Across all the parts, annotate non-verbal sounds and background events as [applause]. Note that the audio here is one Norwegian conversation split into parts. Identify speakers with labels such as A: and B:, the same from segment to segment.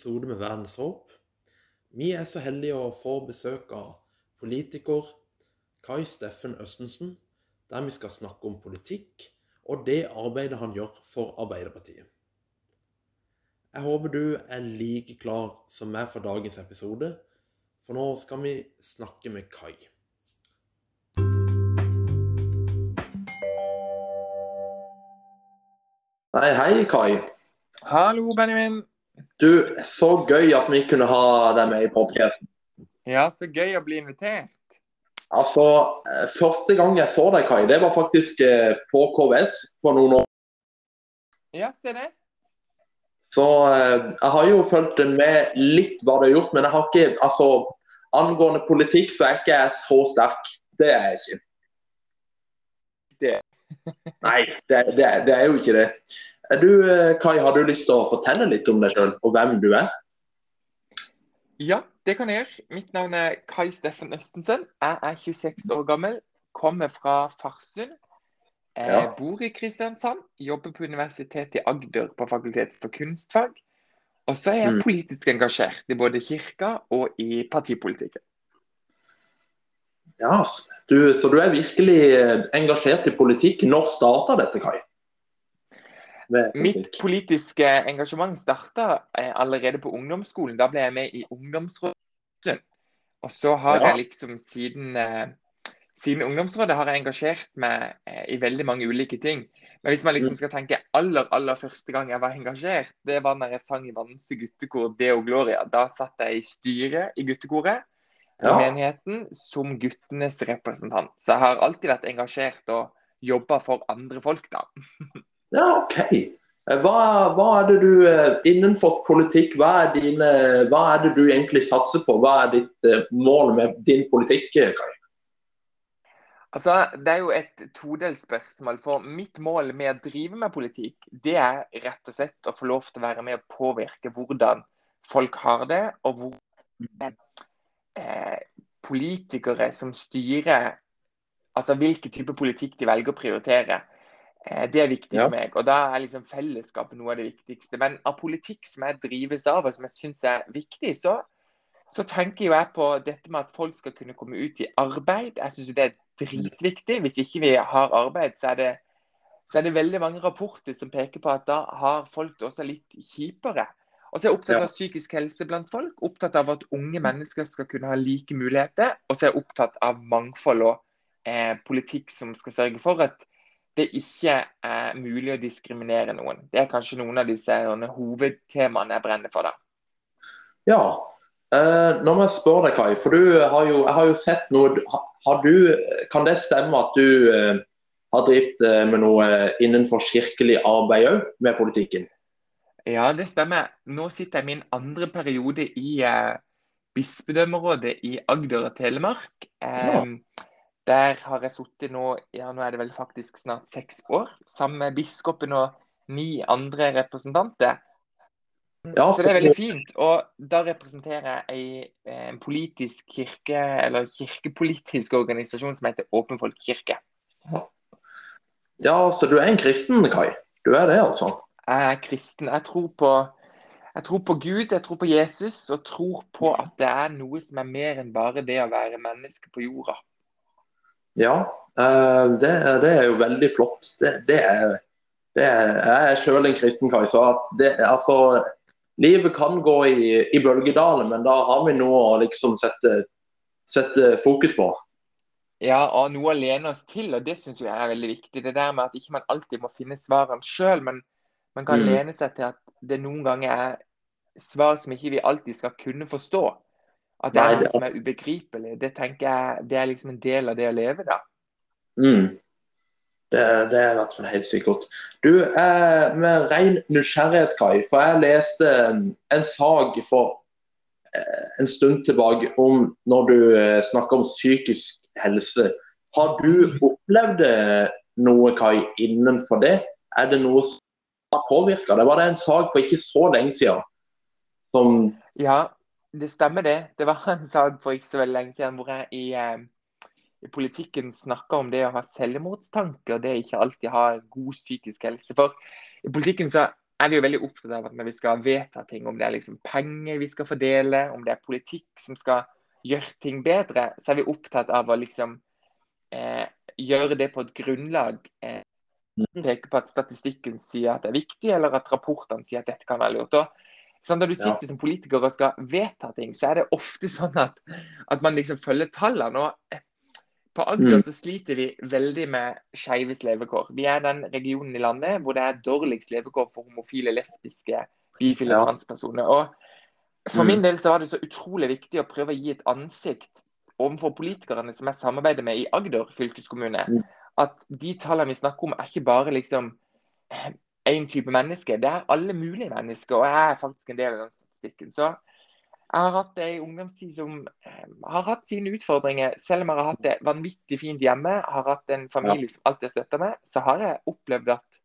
A: episode med Verdens håp. Vi er så heldige å få besøk av politiker Kai Steffen Østensen, der vi skal snakke om politikk og det arbeidet han gjør for Arbeiderpartiet. Jeg håper du er like klar som meg for dagens episode, for nå skal vi snakke med Kai. Nei, hei, Kai.
B: Hallo, Benjamin.
A: Du, så gøy at vi kunne ha deg med i podkasten.
B: Ja, så gøy å bli invitert.
A: Altså, eh, første gang jeg så deg, Kai, det var faktisk eh, på KVS for noen år.
B: Ja, se det.
A: Så eh, jeg har jo fulgt med litt hva du har gjort, men jeg har ikke Altså, angående politikk så er jeg ikke så sterk. Det er jeg ikke.
B: Det.
A: Nei, det, det, det er jo ikke det. Du, Kai, har du lyst til å fortelle litt om deg sjøl og hvem du er?
B: Ja, det kan jeg gjøre. Mitt navn er Kai Steffen Østensen. Jeg er 26 år gammel, kommer fra Farsund.
A: Ja.
B: bor i Kristiansand, jobber på Universitetet i Agder på Fakultet for kunstfag. Og så er jeg
A: Mm.
B: politisk engasjert i både kirka og i partipolitikken.
A: Ja, du, Så du er virkelig eh, engasjert i politikk. Når starta dette, Kai?
B: Mitt politiske engasjement starta allerede på ungdomsskolen. Da ble jeg med i ungdomsrådet. Og så har
A: Ja.
B: jeg liksom siden, eh, siden ungdomsrådet har jeg engasjert meg eh, i veldig mange ulike ting. Men hvis man liksom
A: Mm.
B: skal tenke aller aller første gang jeg var engasjert, det var når jeg sang i Vanse guttekor Deo Gloria. Da satt jeg i styret i guttekoret i
A: Ja.
B: menigheten som guttenes representant. Så jeg har alltid vært engasjert og jobba for andre folk, da. [laughs]
A: Ja, OK. Hva, hva er det du eh, innenfor politikk, hva er, dine, hva er det du egentlig satser på? Hva er ditt eh, mål med din politikk, eh, Kai?
B: Altså, Det er jo et todelt spørsmål. For mitt mål med å drive med politikk, det er rett og slett å få lov til å være med å påvirke hvordan folk har det, og hvor eh, politikere som styrer Altså hvilken type politikk de velger å prioritere. Eh, det er viktig
A: Ja.
B: for meg. Og da er liksom fellesskapet noe av det viktigste. Men av politikk som jeg drives av, og som jeg syns er viktig, så, så tenker jo jeg på dette med at folk skal kunne komme ut i arbeid. Jeg syns det er dritviktig. Hvis ikke vi har arbeid, så er, det, så er det veldig mange rapporter som peker på at da har folk det også litt kjipere. Og så er jeg opptatt
A: Ja.
B: av psykisk helse blant folk. Opptatt av at unge mennesker skal kunne ha like muligheter. Og så er jeg opptatt av mangfold og eh, politikk som skal sørge for at det ikke er mulig å diskriminere noen. Det er kanskje noen av disse hovedtemaene jeg brenner for. da.
A: Ja. Eh, nå må jeg spørre deg, Kai, for du har jo, jeg har jo sett noe du, Kan det stemme at du eh, har drevet eh, med noe innenfor kirkelig arbeid òg, med politikken?
B: Ja, det stemmer. Nå sitter jeg min andre periode i eh, bispedømmerådet i Agder og Telemark.
A: Ja.
B: Der har jeg sittet nå, ja, nå er det vel faktisk snart seks år, sammen med biskopen og ni andre representanter.
A: Ja,
B: Så det er veldig fint. Og da representerer jeg eh, en politisk kirke, eller kirkepolitisk organisasjon som heter Åpen folkekirke.
A: ja, så du er en kristen, Kai? Du er det, altså?
B: Jeg er kristen. Jeg tror på jeg tror på Gud, jeg tror på Jesus, og tror på at det er noe som er mer enn bare det å være menneske på jorda.
A: Ja, eh, det, det er jo veldig flott. Det, det er, det er, jeg er sjøl en kristen, kar, så altså, livet kan gå i, i bølgedaler, men da har vi noe å liksom sette, sette fokus på.
B: Ja, og noe å lene oss til, og det syns jeg er veldig viktig. Det der med at ikke man alltid må finne svarene sjøl, men man kan
A: Mm.
B: lene seg til at det noen ganger er svar som ikke vi alltid skal kunne forstå. At det er noe som er ubegripelig. Det tenker jeg, det er liksom en del av det å leve, da.
A: Mm. Det, det er i hvert fall helt sikkert. Du, eh, med ren nysgjerrighet, Kai, for jeg leste eh, en sak for eh, en stund tilbake om når du eh, snakker om psykisk helse. Har du opplevd eh, noe, Kai, innenfor det? Er det noe som har påvirka? deg? var det en sak for ikke så lenge siden som
B: Ja, det stemmer det. Det var en sak for ikke så veldig lenge siden hvor jeg i, eh, i politikken snakka om det å ha selvmordstanker, og det ikke alltid ha god psykisk helse. For i politikken så er vi jo veldig opptatt av at når vi skal vedta ting, om det er liksom penger vi skal fordele, om det er politikk som skal gjøre ting bedre, så er vi opptatt av å liksom eh, gjøre det på et grunnlag eh, peke på at statistikken sier at det er viktig, eller at rapportene sier at dette kan være lurt. Og, sånn, når du sitter ja. som politiker og skal vedta ting, så er det ofte sånn at, at man liksom følger tallene. og eh, på Agder mm. så sliter vi veldig med skeives levekår. Vi er den regionen i landet hvor det er dårligst levekår for homofile, lesbiske, bifile ja. transpersoner. Og For mm. min del så var det så utrolig viktig å prøve å gi et ansikt overfor politikerne som jeg samarbeider med i Agder fylkeskommune. Mm. At de tallene vi snakker om, er ikke bare liksom én type menneske. Det er alle mulige mennesker, og jeg er faktisk en del av den statistikken. Så jeg har hatt ei ungdomstid som eh, har hatt sine utfordringer. Selv om jeg har hatt det vanvittig fint hjemme, har hatt en familie som alltid har støtta meg, så har jeg opplevd at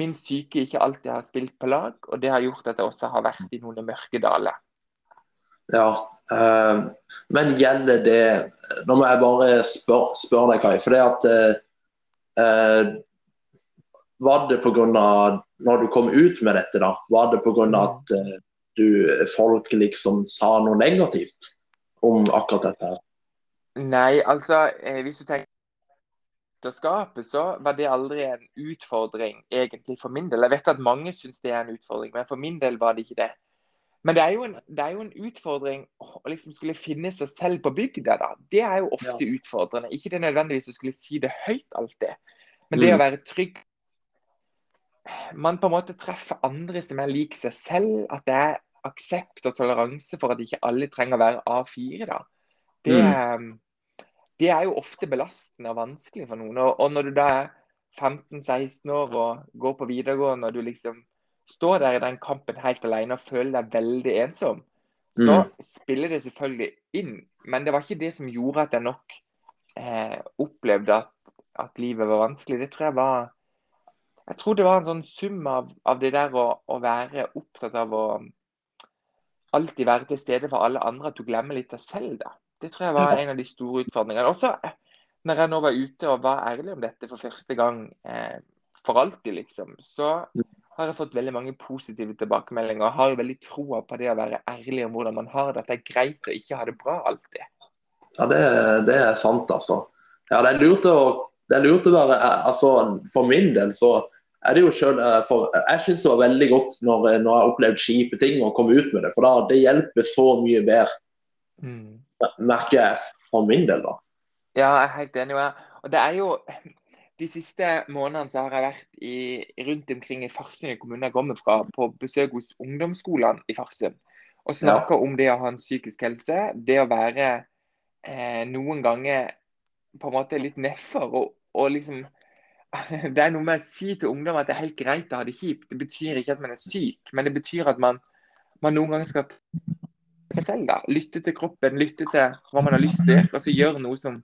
B: min syke ikke alltid har spilt på lag. Og det har gjort at jeg også har vært i noen mørke daler.
A: Ja, øh, men gjelder det Nå må jeg bare spørre spør deg, Kai. For det at øh, Var det pga. når du kom ut med dette, da? Var det pga. at øh, du, folk liksom sa noe negativt om akkurat dette?
B: Nei, altså eh, hvis du tenker ekteskapet, så var det aldri en utfordring egentlig for min del. Jeg vet at mange syns det er en utfordring, men for min del var det ikke det. Men det er jo en, er jo en utfordring å liksom skulle finne seg selv på bygda. da. Det er jo ofte ja. utfordrende. Ikke det nødvendigvis å skulle si det høyt alltid, men det mm. å være trygg man på en måte treffer andre som er lik seg selv. At det er aksept og toleranse for at ikke alle trenger å være A4. da. Det, mm. det er jo ofte belastende og vanskelig for noen. Og, og når du da er 15-16 år og går på videregående og du liksom står der i den kampen helt alene og føler deg veldig ensom, mm. så spiller det selvfølgelig inn. Men det var ikke det som gjorde at jeg nok eh, opplevde at, at livet var vanskelig. Det tror jeg var jeg tror det var en sånn sum av, av det der å, å, være opptatt av å alltid være til stede for alle andre, at du glemmer litt deg selv. da. Det tror jeg var en av de store utfordringene. Også når jeg nå var ute og var ærlig om dette for første gang eh, for alltid, liksom, så har jeg fått veldig mange positive tilbakemeldinger. Og har veldig troa på det å være ærlig om hvordan man har det. At det er greit å ikke ha det bra alltid.
A: Ja, det, det er sant, altså. Ja, det er lurt å, det er lurt å være altså, For min del så er det jo selv, eh, for, Jeg syns det var veldig godt når, eh, når jeg opplevde opplevd kjipe ting, og kom ut med det. For da, det hjelper så mye bedre. Mm. Merker jeg for min del, da.
B: Ja, jeg er helt enig. Og det er jo De siste månedene så har jeg vært i, rundt omkring i Farsund kommune jeg kommer fra, på besøk hos ungdomsskolene i Farsund. Og snakka ja. om det å ha en psykisk helse. Det å være eh, noen ganger på en måte litt nedfor og, og liksom [laughs] det er noe med å si til ungdom at det er helt greit å ha det kjipt. Det betyr ikke at man er syk, men det betyr at man, man noen ganger skal seg selv da. Lytte til kroppen, lytte til hva man har lyst til, og så gjøre noe som,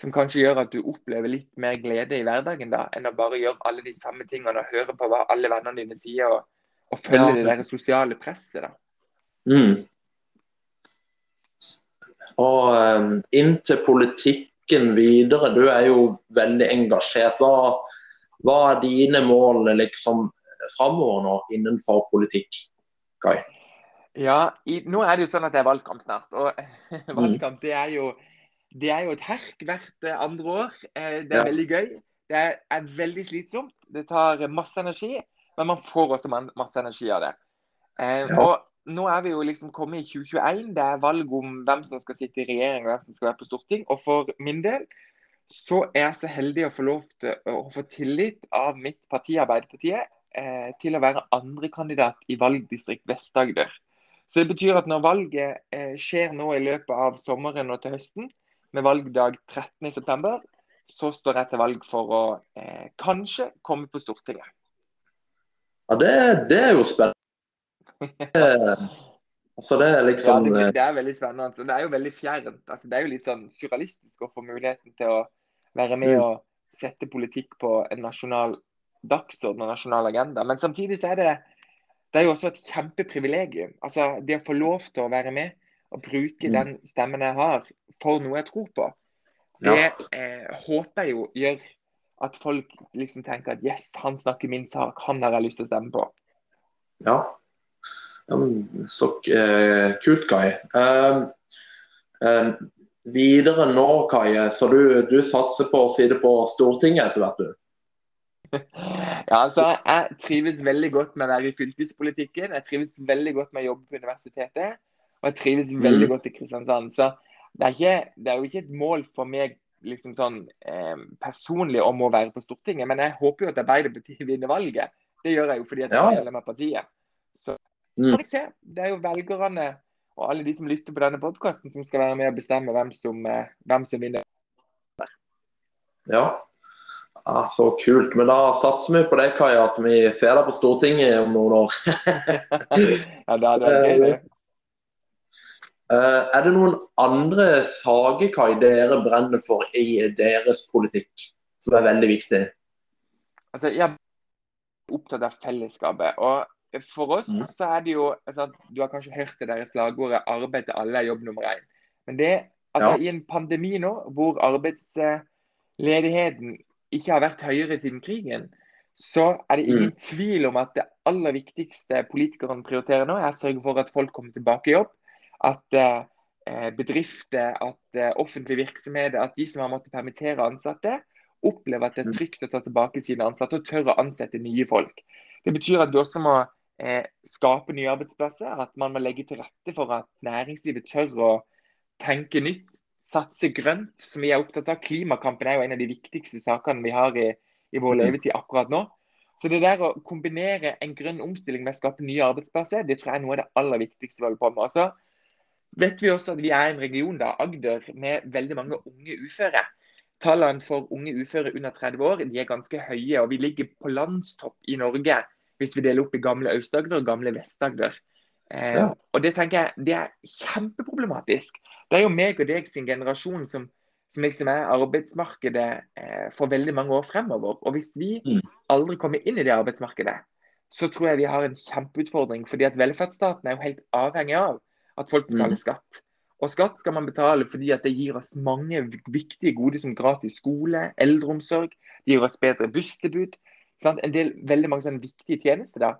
B: som, kanskje gjør at du opplever litt mer glede i hverdagen da, enn å bare gjøre alle de samme tingene og høre på hva alle vennene dine sier, og, og følge ja. det der sosiale presset. da.
A: Mm. Og um, inn til politikk politikken videre? Du er jo veldig engasjert. Hva, hva er dine mål liksom framover nå innenfor politikk, Kai?
B: Ja, i, nå er det jo sånn at det er valgkamp snart. Og [laughs] valgkamp det er, jo, det er jo et herk hvert eh, andre år. Eh, det er ja. veldig gøy. Det er, er, veldig slitsomt. Det tar masse energi, men man får også masse energi av det. Eh, ja. Og nå er vi jo liksom kommet i 2021. Det er valg om hvem som skal sitte i regjering og hvem som skal være på storting. Og for min del så er jeg så heldig å få lov til å få tillit av mitt parti, Arbeiderpartiet, eh, til å være andrekandidat i valgdistrikt Vest-Agder. Så det betyr at når valget eh, skjer nå i løpet av sommeren og til høsten, med valgdag 13.9, så står jeg til valg for å eh, kanskje komme på Stortinget.
A: Ja, det, det er jo spennende. [laughs] altså det er liksom
B: ja, det, det, er veldig spennende. Altså. Det er jo veldig fjernt. Altså, det er jo litt sånn surrealistisk å få muligheten til å være med mm. og sette politikk på en nasjonal dagsorden og nasjonal agenda. Men samtidig så er det, det er jo også et kjempeprivilegium. Altså, det å få lov til å være med og bruke mm. den stemmen jeg har for noe jeg tror på, det ja. eh, håper jeg jo gjør at folk liksom tenker at yes, han snakker min sak, han har jeg lyst til å stemme på.
A: Ja. Ja men, så uh, kult, Kai. Uh, uh, videre nå, Kai, så du, du, satser på å sitte på Stortinget etter hvert, du?
B: Ja, altså, Jeg trives veldig godt med å være i fylkespolitikken. Jeg trives veldig godt med å jobbe på universitetet. Og jeg trives veldig mm. godt i Kristiansand. Så det er, ikke, det er, jo ikke et mål for meg liksom sånn eh, personlig om å være på Stortinget, men jeg håper jo at Arbeiderpartiet vinner valget. Det gjør jeg jo fordi jeg er medlem av partiet. Så mm. får vi se. Det er jo velgerne og alle de som lytter på denne podkasten som skal være med og bestemme hvem som, eh, hvem som vinner.
A: Ja. Ah, så kult. Men da satser vi på det, Kai, at vi får deg på Stortinget om noen år. [laughs]
B: ja, det er det. det.
A: Uh, er det noen andre saker Kai, dere brenner for i deres politikk, som er veldig viktig?
B: Altså, jeg er opptatt av fellesskapet. og For oss mm. så er det jo altså, Du har kanskje hørt det der slagordet 'arbeid til alle er jobb nummer én'. Men det, altså, ja. i en pandemi nå, hvor arbeidsledigheten ikke har vært høyere siden krigen, så er det ingen mm. tvil om at det aller viktigste politikerne prioriterer nå, er å sørge for at folk kommer tilbake i jobb. At eh, bedrifter, at eh, offentlige virksomheter, at de som har måttet permittere ansatte, opplever at det er mm. trygt å ta tilbake sine ansatte og tør å ansette nye folk. Det betyr at vi også må eh, skape nye arbeidsplasser. At man må legge til rette for at næringslivet tør å tenke nytt, satse grønt, som vi er opptatt av. Klimakampen er jo en av de viktigste sakene vi har i, i vår mm. levetid akkurat nå. Så det der å kombinere en grønn omstilling med å skape nye arbeidsplasser, det tror jeg er noe av det aller viktigste vi holder på med. Og så vet vi også at vi er en region, da, Agder, med veldig mange unge uføre. Tallene for unge uføre under 30 år de er ganske høye, og vi ligger på landstopp i Norge hvis vi deler opp i gamle Aust-Agder og gamle Vest-Agder. Eh, ja. Og Det tenker jeg, det er kjempeproblematisk. Det er jo meg og deg sin generasjon som, som liksom er arbeidsmarkedet eh, for veldig mange år fremover. Og hvis vi mm. aldri kommer inn i det arbeidsmarkedet, så tror jeg vi har en kjempeutfordring. fordi at velferdsstaten er jo helt avhengig av at folk betaler mm. skatt. Og skatt skal man betale fordi at det gir oss mange viktige goder som gratis skole, eldreomsorg, det gir oss bedre busstilbud. En del, veldig mange sånne viktige tjenester. da.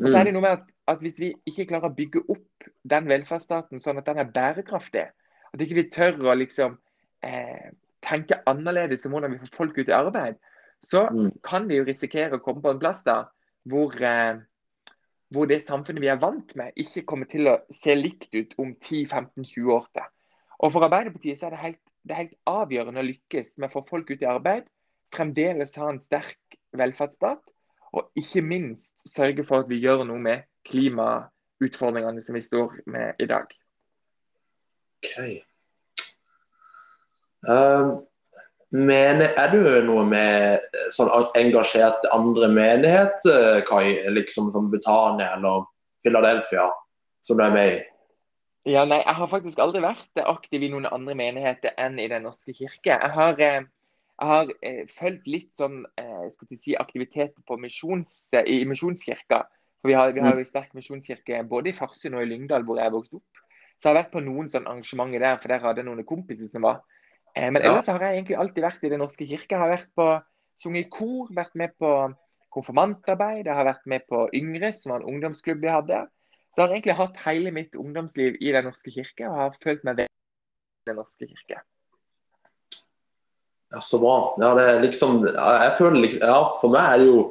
B: Og så er det mm. noe med at, at, Hvis vi ikke klarer å bygge opp den velferdsstaten sånn at den er bærekraftig, at ikke vi tør å liksom eh, tenke annerledes om hvordan vi får folk ut i arbeid, så mm. kan vi jo risikere å komme på en plass da hvor, eh, hvor det samfunnet vi er vant med, ikke kommer til å se likt ut om 10-15-20 år til. Og For Arbeiderpartiet så er det helt, det er helt avgjørende å lykkes med å få folk ut i arbeid, fremdeles ha en sterk velferdsstat og ikke minst sørge for at vi gjør noe med klimautfordringene som vi står med i dag.
A: Ok. Um, mener, er du noe med sånn engasjert andre menigheter, Kai? Liksom som Betania eller Philadelphia, som du er med i?
B: Ja, nei, Jeg har faktisk aldri vært aktiv i noen andre menigheter enn i Den norske kirke. Jeg har eh, jeg har eh, fulgt litt sånn eh, si, aktiviteter på misjons, i Misjonskirka. For vi har, vi har en sterk misjonskirke både i Farsund og i Lyngdal, hvor jeg vokste opp. Så jeg har vært på noen sånn arrangementer der, for der hadde jeg noen kompiser som var. Eh, men ellers har jeg egentlig alltid vært i Den norske kirke. Jeg har vært på sunget i kor, vært med på konfirmantarbeid, jeg har vært med på Yngre, som var en ungdomsklubb vi hadde. Så jeg har egentlig hatt hele mitt ungdomsliv i Den norske kirke, og har følt meg veldig i Den norske kirke.
A: Ja, Så bra. Ja, det er liksom, jeg føler, ja, For meg er det jo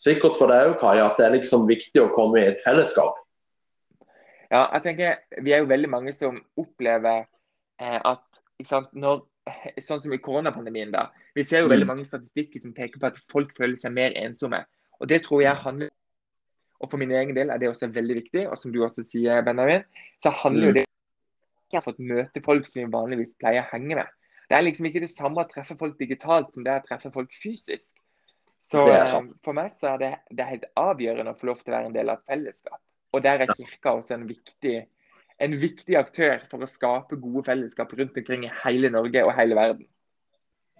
A: sikkert for deg òg, Kai, at det er liksom viktig å komme i et fellesskap.
B: Ja, jeg tenker Vi er jo veldig mange som opplever eh, at sant, når, Sånn som i koronapandemien. da, Vi ser jo mm. veldig mange statistikker som peker på at folk føler seg mer ensomme. Og Det tror jeg handler og For min egen del er det også veldig viktig. Og som du også sier, Benjamin, så handler jo mm. det om at jeg har fått møte folk som vi vanligvis pleier å henge med. Det er liksom ikke det samme å treffe folk digitalt som det er å treffe folk fysisk. Så eh, for meg så er det, det er helt avgjørende å få lov til å være en del av et fellesskap. Og der er kirka også en viktig, en viktig aktør for å skape gode fellesskap rundt omkring i hele Norge og hele verden.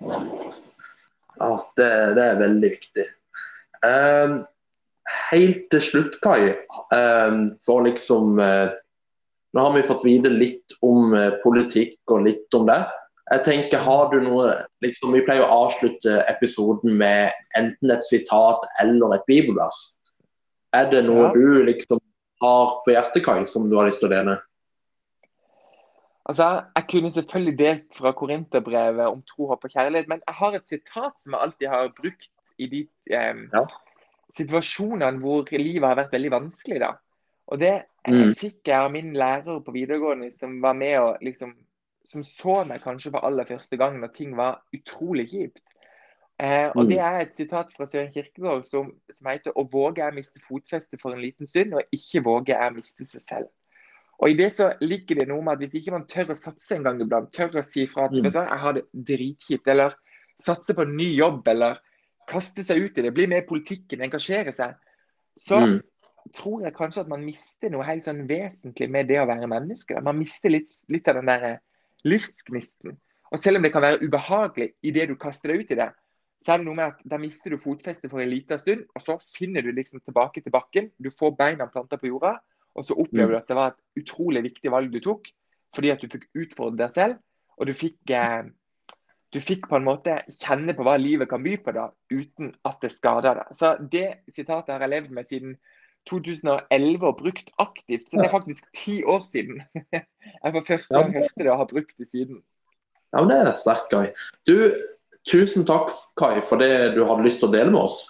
A: Ja, det, det er veldig viktig. Um, helt til slutt, Kai, um, for liksom uh, Nå har vi fått vite litt om uh, politikk og litt om det. Jeg tenker, har du noe liksom, Vi pleier å avslutte episoden med enten et sitat eller et bibelvers. Er det noe
B: Ja.
A: du liksom har på hjertet, Kai, som du har lyst til å dele?
B: Altså, Jeg kunne selvfølgelig delt fra Korinterbrevet om tro, håp og kjærlighet, men jeg har et sitat som jeg alltid har brukt i de eh,
A: Ja.
B: situasjonene hvor livet har vært veldig vanskelig. da. Og Det eh,
A: Mm.
B: fikk jeg av min lærer på videregående, som var med og liksom, som så meg kanskje for aller første gang når ting var utrolig kjipt. Eh, og
A: Mm.
B: Det er et sitat fra Søren Kirkegaard som, som heter 'Å våge er miste fotfestet for en liten stund, og ikke våge er miste seg selv'. Og I det så ligger det noe med at hvis ikke man tør å satse en gang iblant, tør å si fra at
A: Mm.
B: vet du hva, jeg har det dritkjipt, eller satse på en ny jobb, eller kaste seg ut i det, bli med i politikken, engasjere seg, så
A: Mm.
B: tror jeg kanskje at man mister noe helt sånn vesentlig med det å være menneske. Man mister litt, litt av den der eh, livsgnisten. Og selv om det kan være ubehagelig i det du kaster deg ut i det, så er det noe med at da mister du fotfestet for en liten stund, og så finner du liksom tilbake til bakken. Du får beina planta på jorda, og så opplever
A: Mm.
B: du at det var et utrolig viktig valg du tok, fordi at du fikk utfordre deg selv, og du fikk eh, du fikk på en måte kjenne på hva livet kan by på da, uten at det skader deg. Så Det sitatet har jeg levd med siden 2011 og brukt aktivt. Så det er faktisk ti år siden. [laughs] Jeg for første gang hørte det og har brukt det siden.
A: Ja, men Det er sterkt, Kai. Du, tusen takk, Kai, for det du hadde lyst til å dele med oss.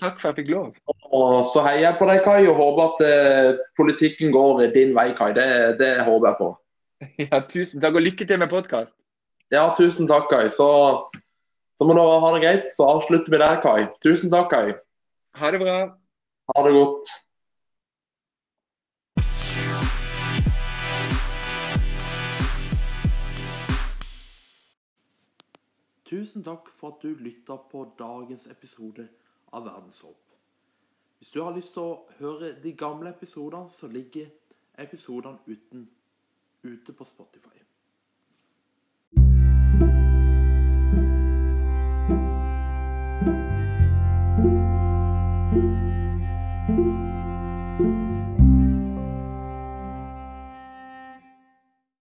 B: Takk for at jeg fikk lov.
A: Og så heier jeg på deg, Kai, og håper at eh, politikken går din vei, Kai. Det, det håper jeg på. [laughs]
B: Ja, tusen takk, og lykke til med podkast.
A: Ja, tusen takk, Kai. Så, så må du ha det greit. Så avslutter vi der, Kai. Tusen takk, Kai.
B: Ha det bra.
A: Ha det godt. Tusen takk for at du lytta på dagens episode av Verdenshåp. Hvis du har lyst til å høre de gamle episodene, så ligger episodene ute på Spotify.